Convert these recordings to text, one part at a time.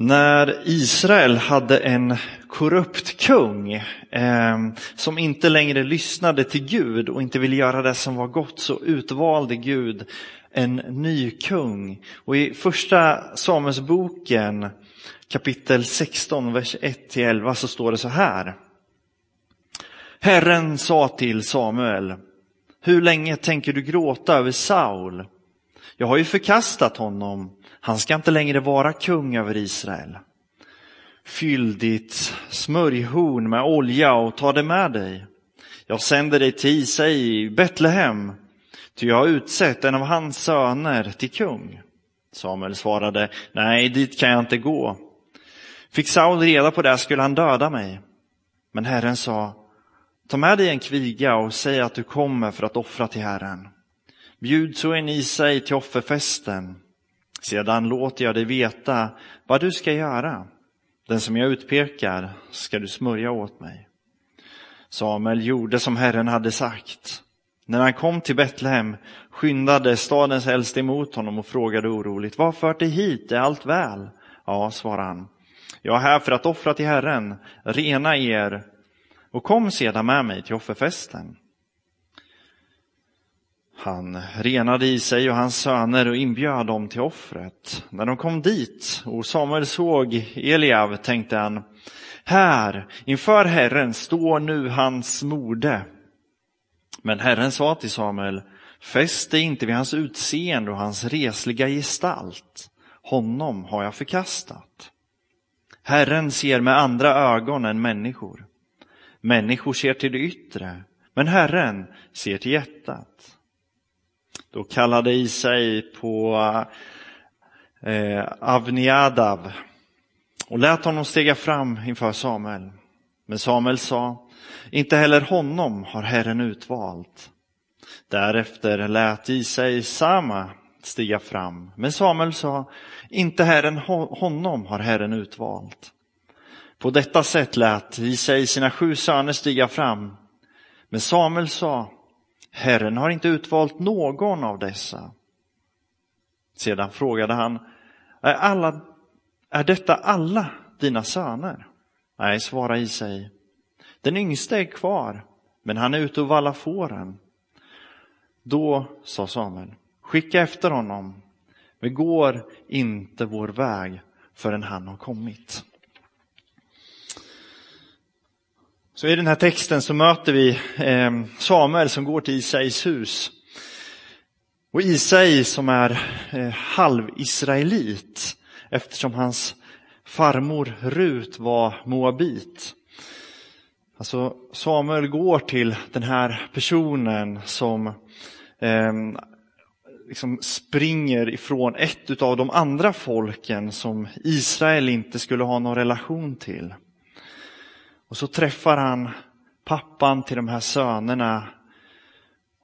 När Israel hade en korrupt kung eh, som inte längre lyssnade till Gud och inte ville göra det som var gott så utvalde Gud en ny kung. Och i första Samuelsboken kapitel 16, vers 1-11 så står det så här. Herren sa till Samuel, hur länge tänker du gråta över Saul? Jag har ju förkastat honom han ska inte längre vara kung över Israel. Fyll ditt smörjhorn med olja och ta det med dig. Jag sänder dig till Isai i Betlehem, ty jag har utsett en av hans söner till kung. Samuel svarade, nej, dit kan jag inte gå. Fick Saul reda på det skulle han döda mig. Men Herren sa, ta med dig en kviga och säg att du kommer för att offra till Herren. Bjud så en Isai till offerfesten sedan låter jag dig veta vad du ska göra. Den som jag utpekar ska du smörja åt mig. Samuel gjorde som Herren hade sagt. När han kom till Betlehem skyndade stadens äldste emot honom och frågade oroligt, vad fört dig hit, är allt väl? Ja, svarade han. Jag är här för att offra till Herren, rena er och kom sedan med mig till offerfesten. Han renade i sig och hans söner och inbjöd dem till offret. När de kom dit och Samuel såg Eliav tänkte han, här inför Herren står nu hans mode. Men Herren sa till Samuel, fäst dig inte vid hans utseende och hans resliga gestalt. Honom har jag förkastat. Herren ser med andra ögon än människor. Människor ser till det yttre, men Herren ser till hjärtat. Då kallade Isai på eh, Avniadav och lät honom stiga fram inför Samuel. Men Samuel sa, inte heller honom har Herren utvalt. Därefter lät Isai Sama stiga fram. Men Samuel sa, inte Herren honom har Herren utvalt. På detta sätt lät Isai sina sju söner stiga fram. Men Samuel sa, Herren har inte utvalt någon av dessa. Sedan frågade han, är, alla, är detta alla dina söner? Nej, svarade Isai. Den yngste är kvar, men han är ute och vallar fåren. Då sa Samuel, skicka efter honom. Vi går inte vår väg förrän han har kommit. Så i den här texten så möter vi eh, Samuel som går till Isais hus. Och Isai som är eh, halvisraelit eftersom hans farmor Rut var moabit. Alltså Samuel går till den här personen som eh, liksom springer ifrån ett av de andra folken som Israel inte skulle ha någon relation till. Och så träffar han pappan till de här sönerna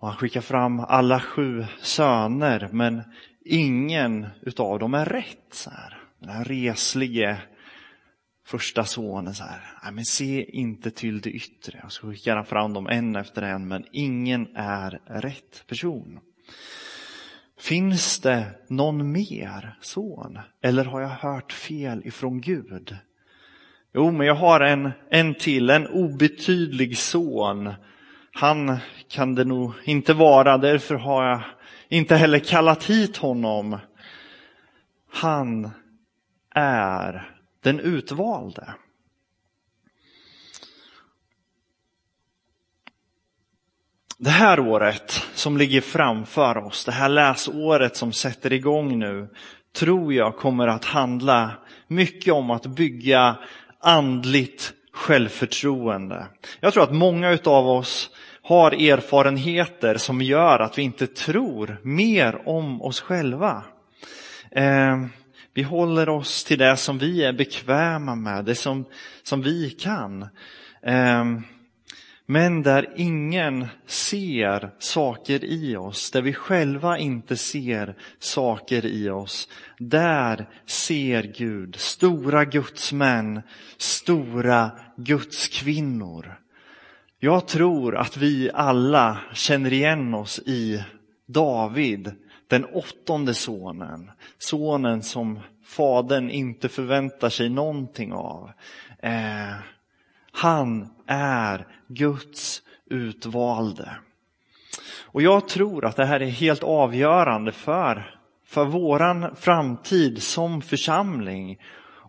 och han skickar fram alla sju söner men ingen utav dem är rätt. Så här. Den här reslige första sonen så här, nej men se inte till det yttre. Och så skickar han fram dem en efter en men ingen är rätt person. Finns det någon mer son? Eller har jag hört fel ifrån Gud? Jo, men jag har en, en till, en obetydlig son. Han kan det nog inte vara, därför har jag inte heller kallat hit honom. Han är den utvalde. Det här året som ligger framför oss, det här läsåret som sätter igång nu, tror jag kommer att handla mycket om att bygga andligt självförtroende. Jag tror att många av oss har erfarenheter som gör att vi inte tror mer om oss själva. Eh, vi håller oss till det som vi är bekväma med, det som, som vi kan. Eh, men där ingen ser saker i oss, där vi själva inte ser saker i oss, där ser Gud stora gudsmän, stora gudskvinnor. Jag tror att vi alla känner igen oss i David, den åttonde sonen. Sonen som fadern inte förväntar sig någonting av. Eh, han är Guds utvalde. Och jag tror att det här är helt avgörande för, för våran framtid som församling.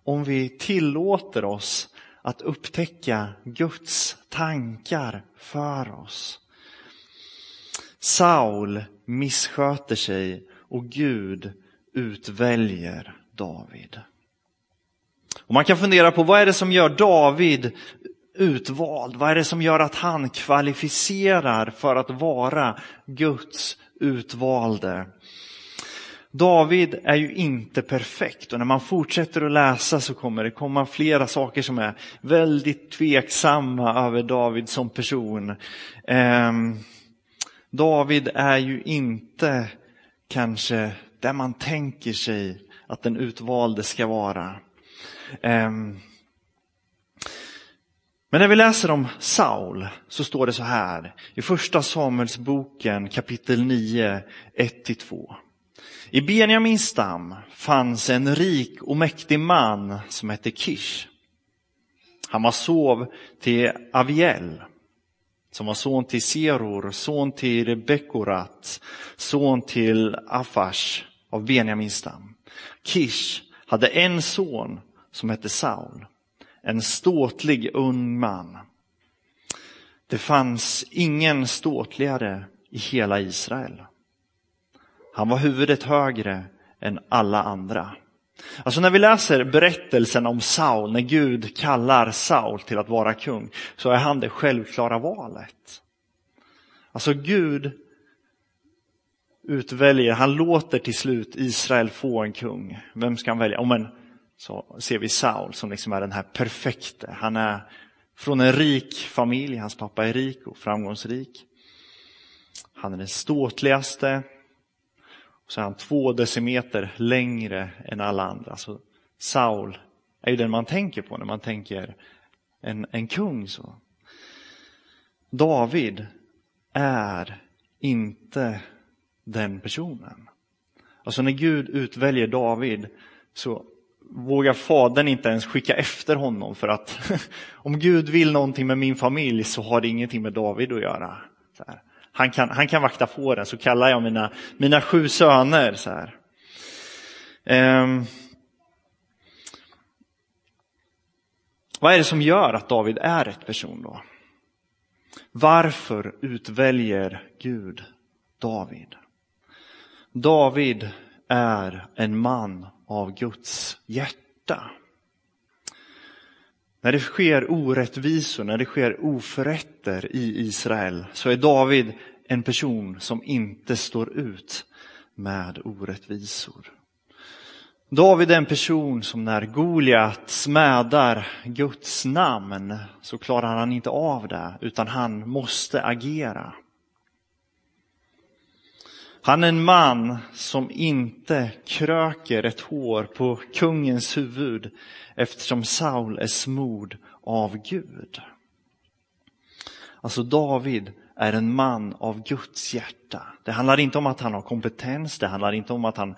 Om vi tillåter oss att upptäcka Guds tankar för oss. Saul missköter sig och Gud utväljer David. Och man kan fundera på vad är det som gör David utvald? Vad är det som gör att han kvalificerar för att vara Guds utvalde? David är ju inte perfekt och när man fortsätter att läsa så kommer det komma flera saker som är väldigt tveksamma över David som person. Eh, David är ju inte kanske där man tänker sig att den utvalde ska vara. Eh, men när vi läser om Saul så står det så här i första Samuelsboken kapitel 9, 1-2. I Benjamins stam fanns en rik och mäktig man som hette Kish. Han var sov till Aviel, som var son till Seror, son till Bekorat, son till Afash av Benjamins stam. Kish hade en son som hette Saul, en ståtlig ung man. Det fanns ingen ståtligare i hela Israel. Han var huvudet högre än alla andra. Alltså när vi läser berättelsen om Saul, när Gud kallar Saul till att vara kung, så är han det självklara valet. Alltså Gud utväljer, han låter till slut Israel få en kung. Vem ska han välja? Oh, men, så ser vi Saul som liksom är den här perfekte. Han är från en rik familj, hans pappa är rik och framgångsrik. Han är den ståtligaste, Och så är han två decimeter längre än alla andra. Så Saul är ju den man tänker på när man tänker en, en kung. så. David är inte den personen. Alltså när Gud utväljer David så vågar fadern inte ens skicka efter honom för att om Gud vill någonting med min familj så har det ingenting med David att göra. Han kan, han kan vakta fåren, så kallar jag mina, mina sju söner. Så här. Um, vad är det som gör att David är rätt person då? Varför utväljer Gud David? David är en man av Guds hjärta. När det sker orättvisor, när det sker oförrätter i Israel så är David en person som inte står ut med orättvisor. David är en person som när Goliat smädar Guds namn så klarar han inte av det utan han måste agera. Han är en man som inte kröker ett hår på kungens huvud eftersom Saul är smord av Gud. Alltså David är en man av Guds hjärta. Det handlar inte om att han har kompetens, det handlar inte om att han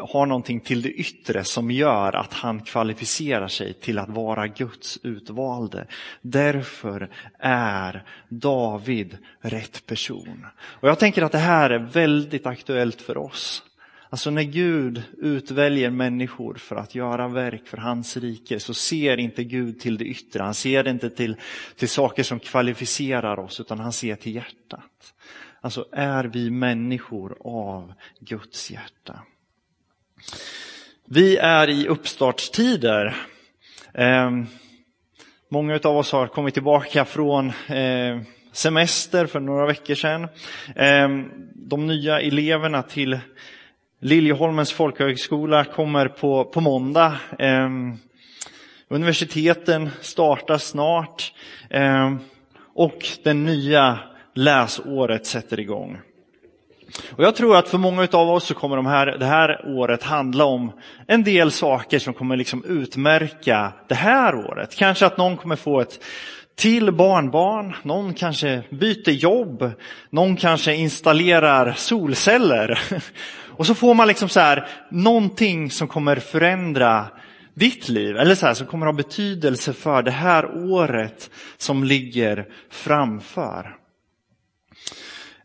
har någonting till det yttre som gör att han kvalificerar sig till att vara Guds utvalde. Därför är David rätt person. Och Jag tänker att det här är väldigt aktuellt för oss. Alltså när Gud utväljer människor för att göra verk för hans rike så ser inte Gud till det yttre. Han ser inte till, till saker som kvalificerar oss utan han ser till hjärtat. Alltså är vi människor av Guds hjärta. Vi är i uppstartstider. Ehm, många av oss har kommit tillbaka från eh, semester för några veckor sedan. Ehm, de nya eleverna till Liljeholmens folkhögskola kommer på, på måndag. Ehm, universiteten startar snart och det nya läsåret sätter igång. Och jag tror att för många av oss så kommer de här, det här året handla om en del saker som kommer liksom utmärka det här året. Kanske att någon kommer få ett till barnbarn, någon kanske byter jobb, någon kanske installerar solceller. Och så får man liksom så här, någonting som kommer förändra ditt liv, eller så här, som kommer ha betydelse för det här året som ligger framför.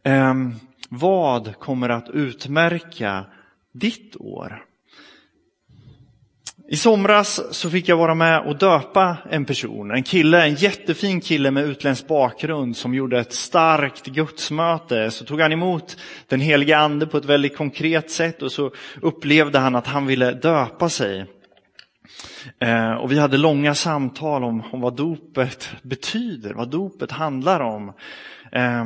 Ehm, vad kommer att utmärka ditt år? I somras så fick jag vara med och döpa en person, en kille, en jättefin kille med utländsk bakgrund som gjorde ett starkt gudsmöte. Så tog han emot den heliga ande på ett väldigt konkret sätt och så upplevde han att han ville döpa sig. Eh, och vi hade långa samtal om, om vad dopet betyder, vad dopet handlar om. Eh,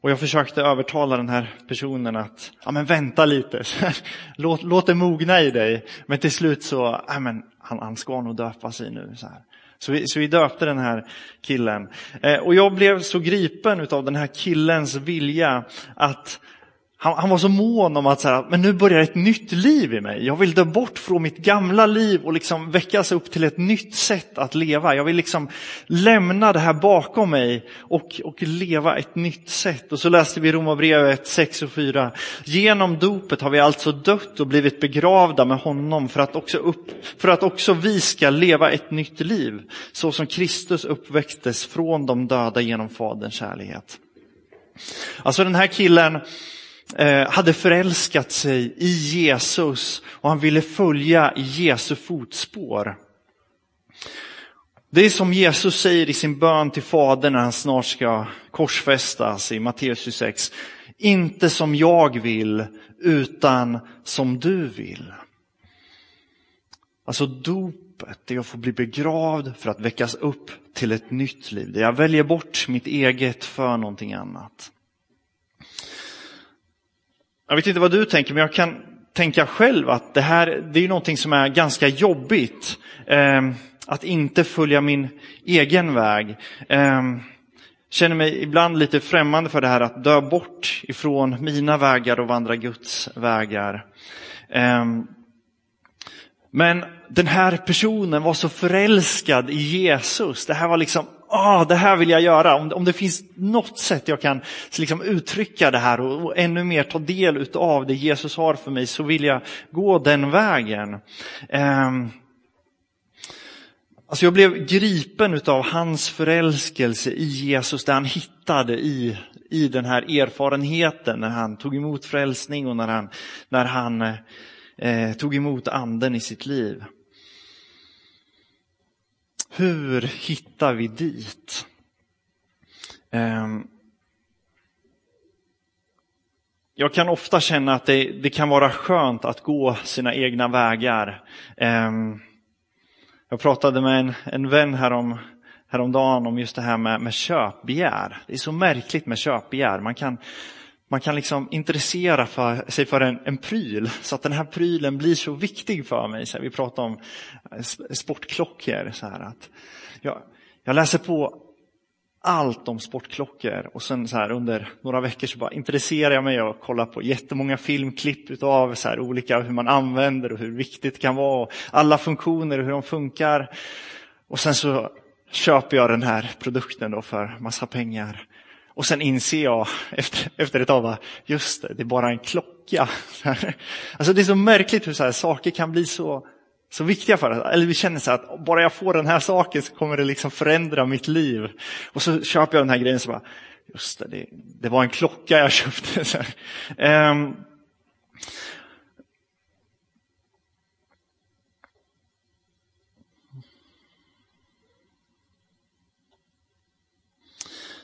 och jag försökte övertala den här personen att ja, men vänta lite, låt, låt det mogna i dig. Men till slut så, ja, men han, han ska nog döpa sig nu. Så, här. Så, vi, så vi döpte den här killen. Eh, och jag blev så gripen av den här killens vilja att han, han, var så mån om att så men nu börjar ett nytt liv i mig. Jag vill dö bort från mitt gamla liv och liksom väckas upp till ett nytt sätt att leva. Jag vill liksom lämna det här bakom mig och, och leva ett nytt sätt. Och så läste vi Romarbrevet 6 och 4. Genom dopet har vi alltså dött och blivit begravda med honom för att också, upp, för att också vi ska leva ett nytt liv. Så som Kristus uppväcktes från de döda genom Faderns kärlighet. Alltså den här killen Eh, hade förälskat sig i Jesus och han ville följa i Jesu fotspår. Det är som Jesus säger i sin bön till Fadern när han snart ska korsfästas i Matteus 26. Inte som jag vill, utan som du vill. Alltså dopet, det är att få bli begravd för att väckas upp till ett nytt liv. Det jag väljer bort mitt eget för någonting annat. Jag vet inte vad du tänker, men jag kan tänka själv att det här det är någonting som är ganska jobbigt. Eh, att inte följa min egen väg. Eh, känner mig ibland lite främmande för det här att dö bort ifrån mina vägar och vandra Guds vägar. Eh, men den här personen var så förälskad i Jesus. Det här var liksom ah, det här vill jag göra. Om, om det finns något sätt jag kan liksom, uttrycka det här och, och ännu mer ta del av det Jesus har för mig så vill jag gå den vägen. Um, Alltså jag blev gripen av hans förälskelse i Jesus, där han hittade i, i den här erfarenheten när han tog emot frälsning och när han, när han eh, tog emot anden i sitt liv. Hur hittar vi dit? Ehm, jag kan ofta känna att det, det, kan vara skönt att gå sina egna vägar. Ehm, jag pratade med en, en vän härom, häromdagen om just det här med, med köpbegär. Det är så märkligt med köpbegär. Man kan, man kan liksom intressera för, sig för en, en pryl så att den här prylen blir så viktig för mig. Så här, vi pratar om eh, sportklockor. Så här, att jag, jag läser på allt om sportklockor och sen så här under några veckor så bara intresserar jag mig och kollar på jättemånga filmklipp utav så här olika hur man använder och hur viktigt det kan vara. Och alla funktioner och hur de funkar. Och sen så köper jag den här produkten då för massa pengar. Och sen inser jag efter, efter ett tag, va, just det, det är bara en klocka. Alltså det är så märkligt hur så här, saker kan bli så, så viktiga för oss. Eller vi känner så att bara jag får den här saken så kommer det liksom förändra mitt liv. Och så köper jag den här grejen så bara, just det, det, det var en klocka jag köpte. Um,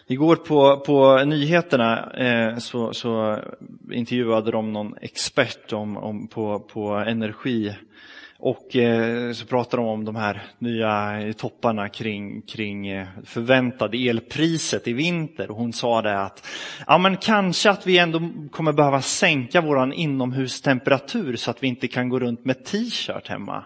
Igår på, på nyheterna eh, så, så, intervjuade de någon expert om, om på, på energi. Och eh, så pratade de om de här nya topparna kring, kring eh, förväntade elpriset i vinter. Och hon sa det att ja, men kanske att vi ändå kommer behöva sänka vår inomhustemperatur så att vi inte kan gå runt med t-shirt hemma.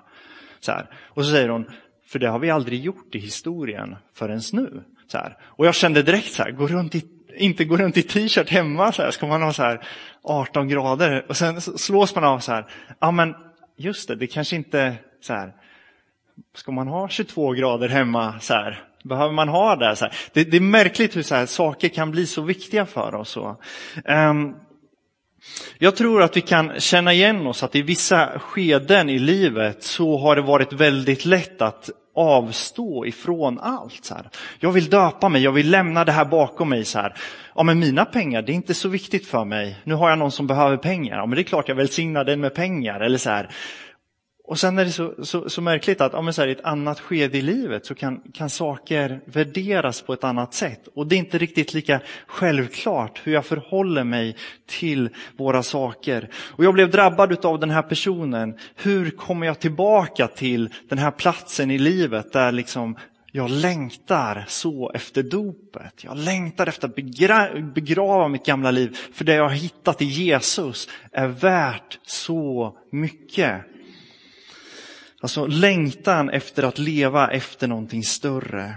Så här. Och så säger hon, för det har vi aldrig gjort i historien förrän nu. Så här. Och jag kände direkt så här, gå runt i, inte gå runt i t-shirt hemma, så här, ska man ha så här 18 grader? Och sen slås man av så här, ja men just det, det kanske inte så här, ska man ha 22 grader hemma så här? Behöver man ha det? Så det, det, är märkligt hur så här, saker kan bli så viktiga för oss. Um, Jag tror att vi kan känna igen oss att i vissa skeden i livet så har det varit väldigt lätt att avstå ifrån allt. Så här. Jag vill döpa mig, jag vill lämna det här bakom mig. Så här. Ja, men mina pengar, det är inte så viktigt för mig. Nu har jag någon som behöver pengar. Ja, men det är klart jag välsignar den med pengar. Eller så här. Och sen är det så, så, så märkligt att ja, så här, i ett annat skede i livet så kan, kan saker värderas på ett annat sätt. Och det är inte riktigt lika självklart hur jag förhåller mig till våra saker. Och jag blev drabbad av den här personen. Hur kommer jag tillbaka till den här platsen i livet där liksom jag längtar så efter dopet. Jag längtar efter att begra begrava mitt gamla liv. För det jag har hittat i Jesus är värt så mycket. Alltså längtan efter att leva efter någonting större.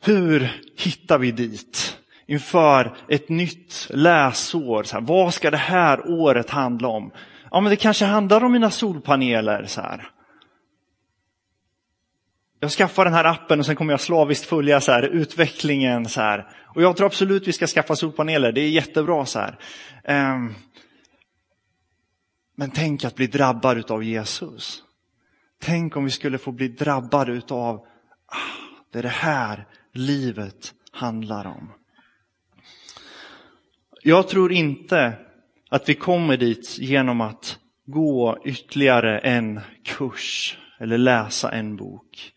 Hur hittar vi dit? Inför ett nytt läsår. Så här, vad ska det här året handla om? Ja, men det kanske handlar om mina solpaneler. Så här. Jag skaffar den här appen och sen kommer jag slaviskt följa så här, utvecklingen. Så här. Och jag tror absolut vi ska skaffa solpaneler, det är jättebra. så här. Ehm, men tänk att bli drabbad av Jesus. Tänk om vi skulle få bli drabbade av ah, det är det här livet handlar om. Jag tror inte att vi kommer dit genom att gå ytterligare en kurs eller läsa en bok.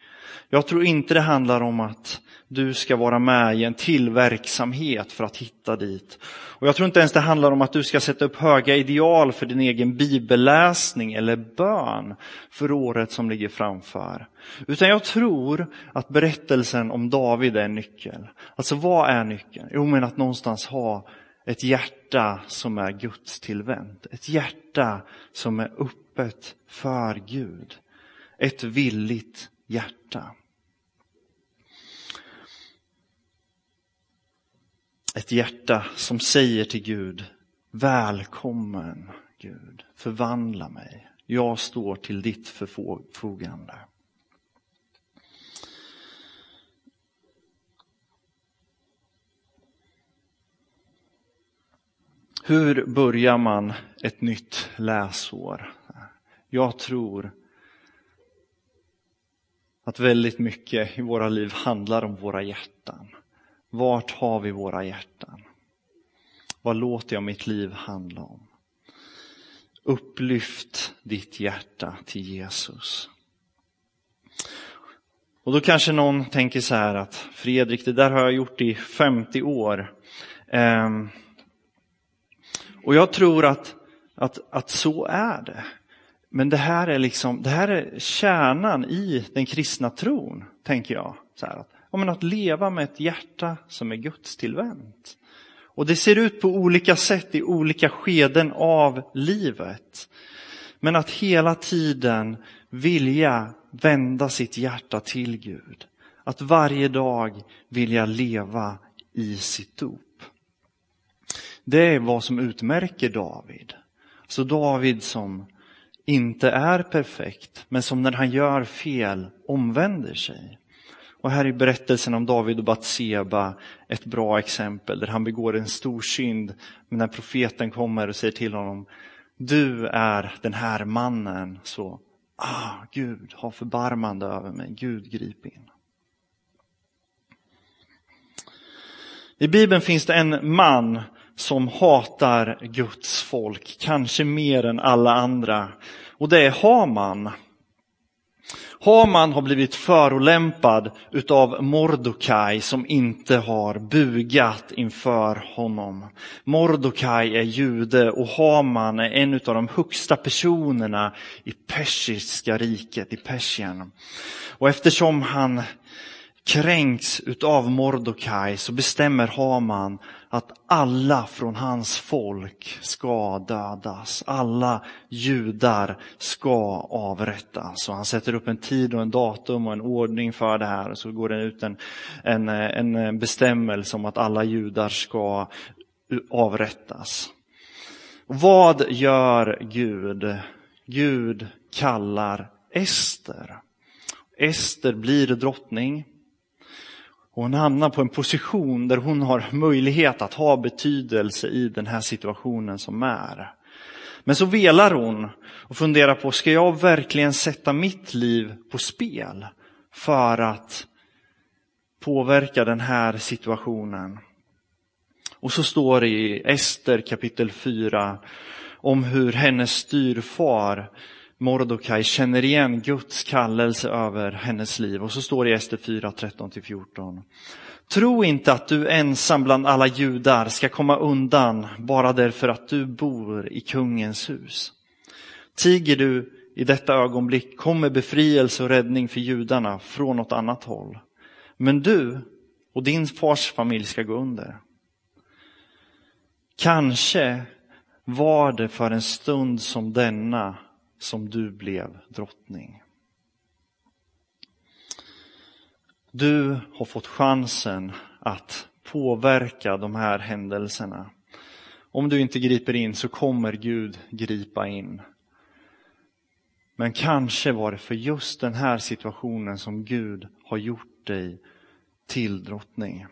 Jag tror inte det handlar om att du ska vara med i en tillverksamhet för att hitta dit. Och jag tror inte ens det handlar om att du ska sätta upp höga ideal för din egen bibelläsning eller bön för året som ligger framför. Utan jag tror att berättelsen om David är en nyckel. Alltså vad är nyckeln? Jo men att någonstans ha ett hjärta som är Guds tillvänt. Ett hjärta som är öppet för Gud. Ett villigt hjärta. Ett hjärta som säger till Gud, välkommen Gud, förvandla mig. Jag står till ditt förfogande. Hur börjar man ett nytt läsår? Jag tror att väldigt mycket i våra liv handlar om våra hjärtan. Vart har vi våra hjärtan? Vad låter jag mitt liv handla om? Upplyft ditt hjärta till Jesus. Och då kanske någon tänker så här att Fredrik, det där har jag gjort i 50 år. Ehm, och jag tror att, att, att så är det. Men det här är liksom, det här är kärnan i den kristna tron, tänker jag. Så här, att men att leva med ett hjärta som är gudstillvänt. Och det ser ut på olika sätt i olika skeden av livet. Men att hela tiden vilja vända sitt hjärta till Gud. Att varje dag vilja leva i sitt dop. Det är vad som utmärker David. Så David som inte är perfekt, men som när han gör fel omvänder sig. Och här är berättelsen om David och Batseba ett bra exempel där han begår en stor synd. Men när profeten kommer och säger till honom, du är den här mannen, så, ah, Gud, ha förbarmande över mig, Gud grip in. I Bibeln finns det en man som hatar Guds folk, kanske mer än alla andra. Och det är Haman. Haman har blivit förolämpad utav Mordokaj som inte har bugat inför honom. Mordokaj är jude och Haman är en av de högsta personerna i persiska riket, i Persien. Och eftersom han kränks utav Mordokaj så bestämmer Haman att alla från hans folk ska dödas. Alla judar ska avrättas. Och han sätter upp en tid och en datum och en ordning för det här. Och så går det ut en, en, en bestämmelse om att alla judar ska avrättas. Vad gör Gud? Gud kallar Ester. Ester blir drottning. Och hon hamnar på en position där hon har möjlighet att ha betydelse i den här situationen som är. Men så velar hon och funderar på, ska jag verkligen sätta mitt liv på spel för att påverka den här situationen? Och så står det i Ester kapitel 4 om hur hennes styrfar Mordokaj känner igen Guds kallelse över hennes liv. Och så står det i Ester 4, 13-14. Tro inte att du ensam bland alla judar ska komma undan bara därför att du bor i kungens hus. Tiger du i detta ögonblick kommer befrielse och räddning för judarna från något annat håll. Men du och din fars familj ska gå under. Kanske var det för en stund som denna som du blev drottning. Du har fått chansen att påverka de här händelserna. Om du inte griper in så kommer Gud gripa in. Men kanske var det för just den här situationen som Gud har gjort dig till drottning.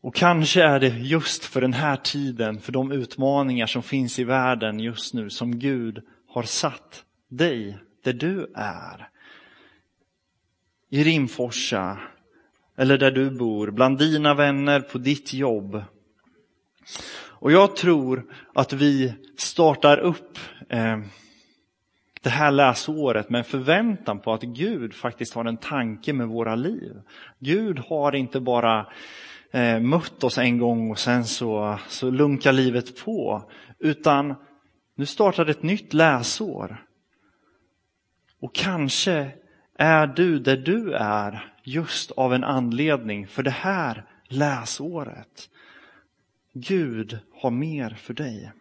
Och kanske är det just för den här tiden, för de utmaningar som finns i världen just nu, som Gud har satt dig där du är. I Rimforsa, eller där du bor, bland dina vänner, på ditt jobb. Och jag tror att vi startar upp eh, det här läsåret med en förväntan på att Gud faktiskt har en tanke med våra liv. Gud har inte bara eh, mött oss en gång och sen så, så lunkar livet på. Utan nu startar ett nytt läsår. Och kanske är du där du är just av en anledning för det här läsåret. Gud har mer för dig.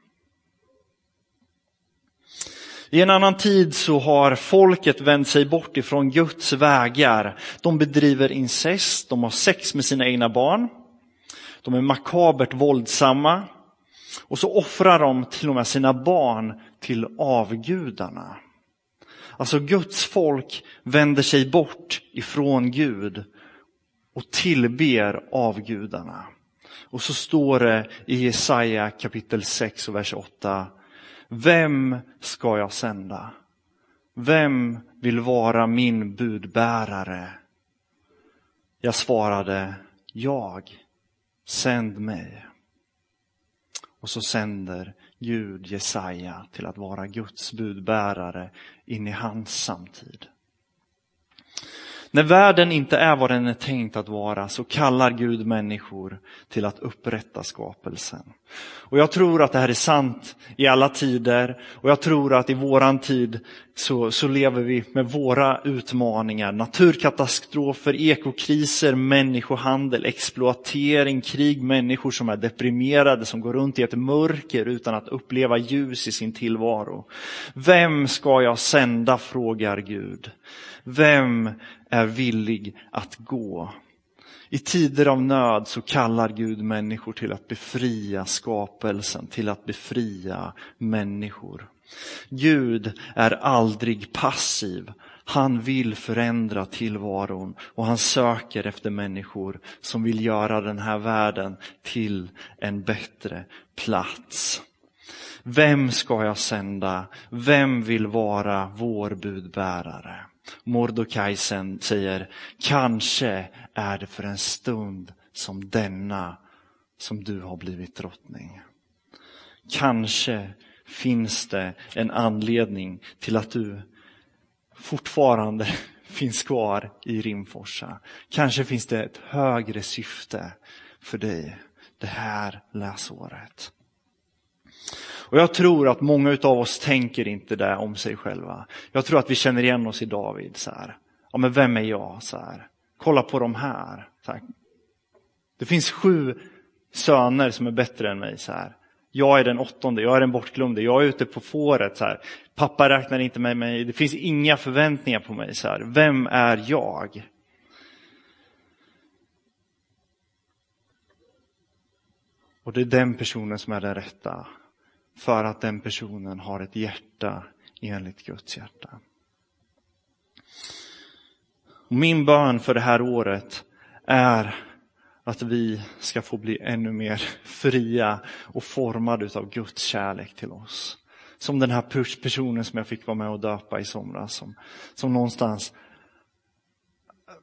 I en annan tid så har folket vänt sig bort ifrån Guds vägar. De bedriver incest, de har sex med sina egna barn. De är makabert våldsamma. Och så offrar de till och med sina barn till avgudarna. Alltså Guds folk vänder sig bort ifrån Gud och tillber avgudarna. Och så står det i Jesaja kapitel 6 och vers 8. Vem ska jag sända? Vem vill vara min budbärare? Jag svarade, jag, sänd mig. Och så sänder Gud Jesaja till att vara Guds budbärare in i hans samtid. När världen inte är vad den är tänkt att vara så kallar Gud människor till att upprätta skapelsen. Och jag tror att det här är sant i alla tider och jag tror att i våran tid så, så lever vi med våra utmaningar. Naturkatastrofer, ekokriser, människohandel, exploatering, krig, människor som är deprimerade, som går runt i ett mörker utan att uppleva ljus i sin tillvaro. Vem ska jag sända, frågar Gud. Vem är villig att gå? I tider av nöd så kallar Gud människor till att befria skapelsen, till att befria människor. Gud är aldrig passiv. Han vill förändra tillvaron och han söker efter människor som vill göra den här världen till en bättre plats. Vem ska jag sända? Vem vill vara vår budbärare? Mordokaj säger, kanske är det för en stund som denna som du har blivit drottning. Kanske finns det en anledning till att du fortfarande finns kvar i Rimforsa. Kanske finns det ett högre syfte för dig det här läsåret. Och jag tror att många av oss tänker inte det om sig själva. Jag tror att vi känner igen oss i David. Så här. Ja, men vem är jag? Så här. Kolla på de här. här. Det finns sju söner som är bättre än mig. Så här. Jag är den åttonde, jag är den bortglömde, jag är ute på fåret. Så här. Pappa räknar inte med mig, det finns inga förväntningar på mig. Så här. Vem är jag? Och det är den personen som är den rätta för att den personen har ett hjärta enligt Guds hjärta. Min bön för det här året är att vi ska få bli ännu mer fria och formade av Guds kärlek till oss. Som den här personen som jag fick vara med och döpa i somras, som, som någonstans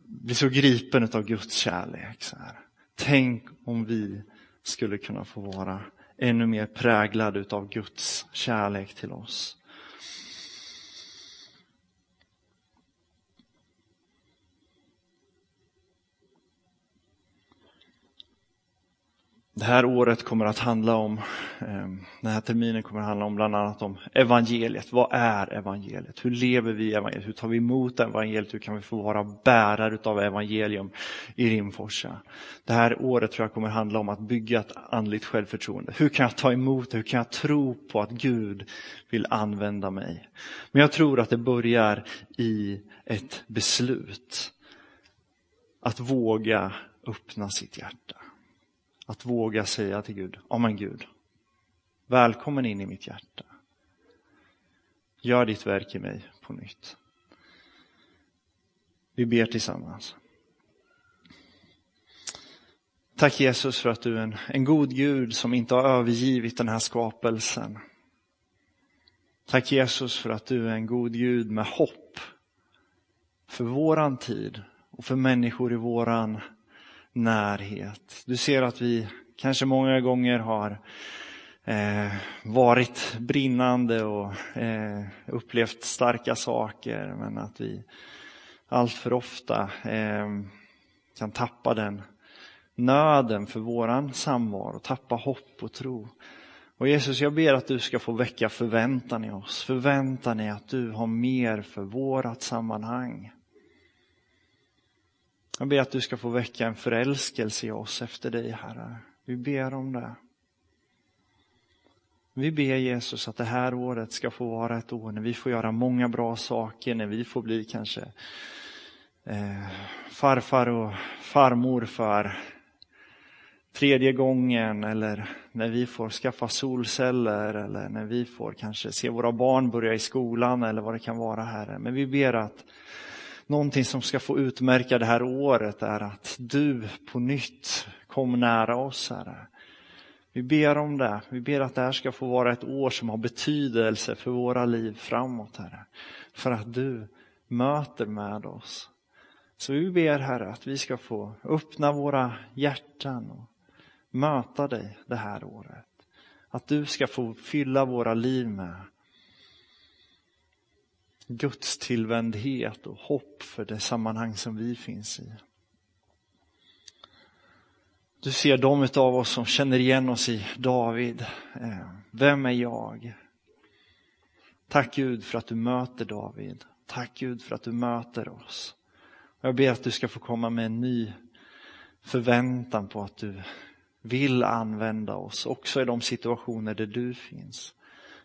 blir så gripen av Guds kärlek. Så här. Tänk om vi skulle kunna få vara ännu mer präglade av Guds kärlek till oss. Det här året kommer att handla om, ehm, den här terminen kommer att handla om bland annat om evangeliet. Vad är evangeliet? Hur lever vi i evangeliet? Hur tar vi emot evangeliet? Hur kan vi få vara bärare av evangelium i Rimforsa? Det här året tror jag kommer att handla om att bygga ett andligt självförtroende. Hur kan jag ta emot det? Hur kan jag tro på att Gud vill använda mig? Men jag tror att det börjar i ett beslut. Att våga öppna sitt hjärta. Att våga säga till Gud, ja men Gud, välkommen in i mitt hjärta. Gör ditt verk i mig på nytt. Vi ber tillsammans. Tack Jesus för att du är en, en god Gud som inte har övergivit den här skapelsen. Tack Jesus för att du är en god Gud med hopp för våran tid och för människor i våran närhet. Du ser att vi kanske många gånger har eh, varit brinnande och eh, upplevt starka saker men att vi allt för ofta eh, kan tappa den nöden för våran samvaro, tappa hopp och tro. Och Jesus, jag ber att du ska få väcka förväntan i oss. Förväntan i att du har mer för vårat sammanhang. Jag ber att du ska få väcka en förälskelse i oss efter dig, Herre. Vi ber om det. Vi ber Jesus att det här året ska få vara ett år när vi får göra många bra saker, när vi får bli kanske eh, farfar och farmor för tredje gången eller när vi får skaffa solceller eller när vi får kanske se våra barn börja i skolan eller vad det kan vara, Herre. Men vi ber att någonting som ska få utmärka det här året är att du på nytt kom nära oss, Herre. Vi ber om det. Vi ber att det här ska få vara ett år som har betydelse för våra liv framåt, Herre. För att du möter med oss. Så vi ber, Herre, att vi ska få öppna våra hjärtan och möta dig det här året. Att du ska få fylla våra liv med Guds tillvändhet och hopp för det sammanhang som vi finns i. Du ser de av oss som känner igen oss i David. Eh, vem är jag? Tack Gud för att du möter David. Tack Gud för att du möter oss. Jag ber att du ska få komma med en ny förväntan på att du vill använda oss också i de situationer där du finns.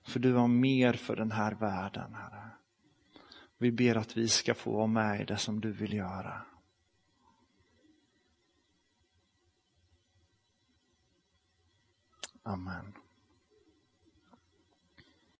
För du har mer för den här världen, Herre. Vi ber att vi ska få vara med i det som du vill göra. Amen.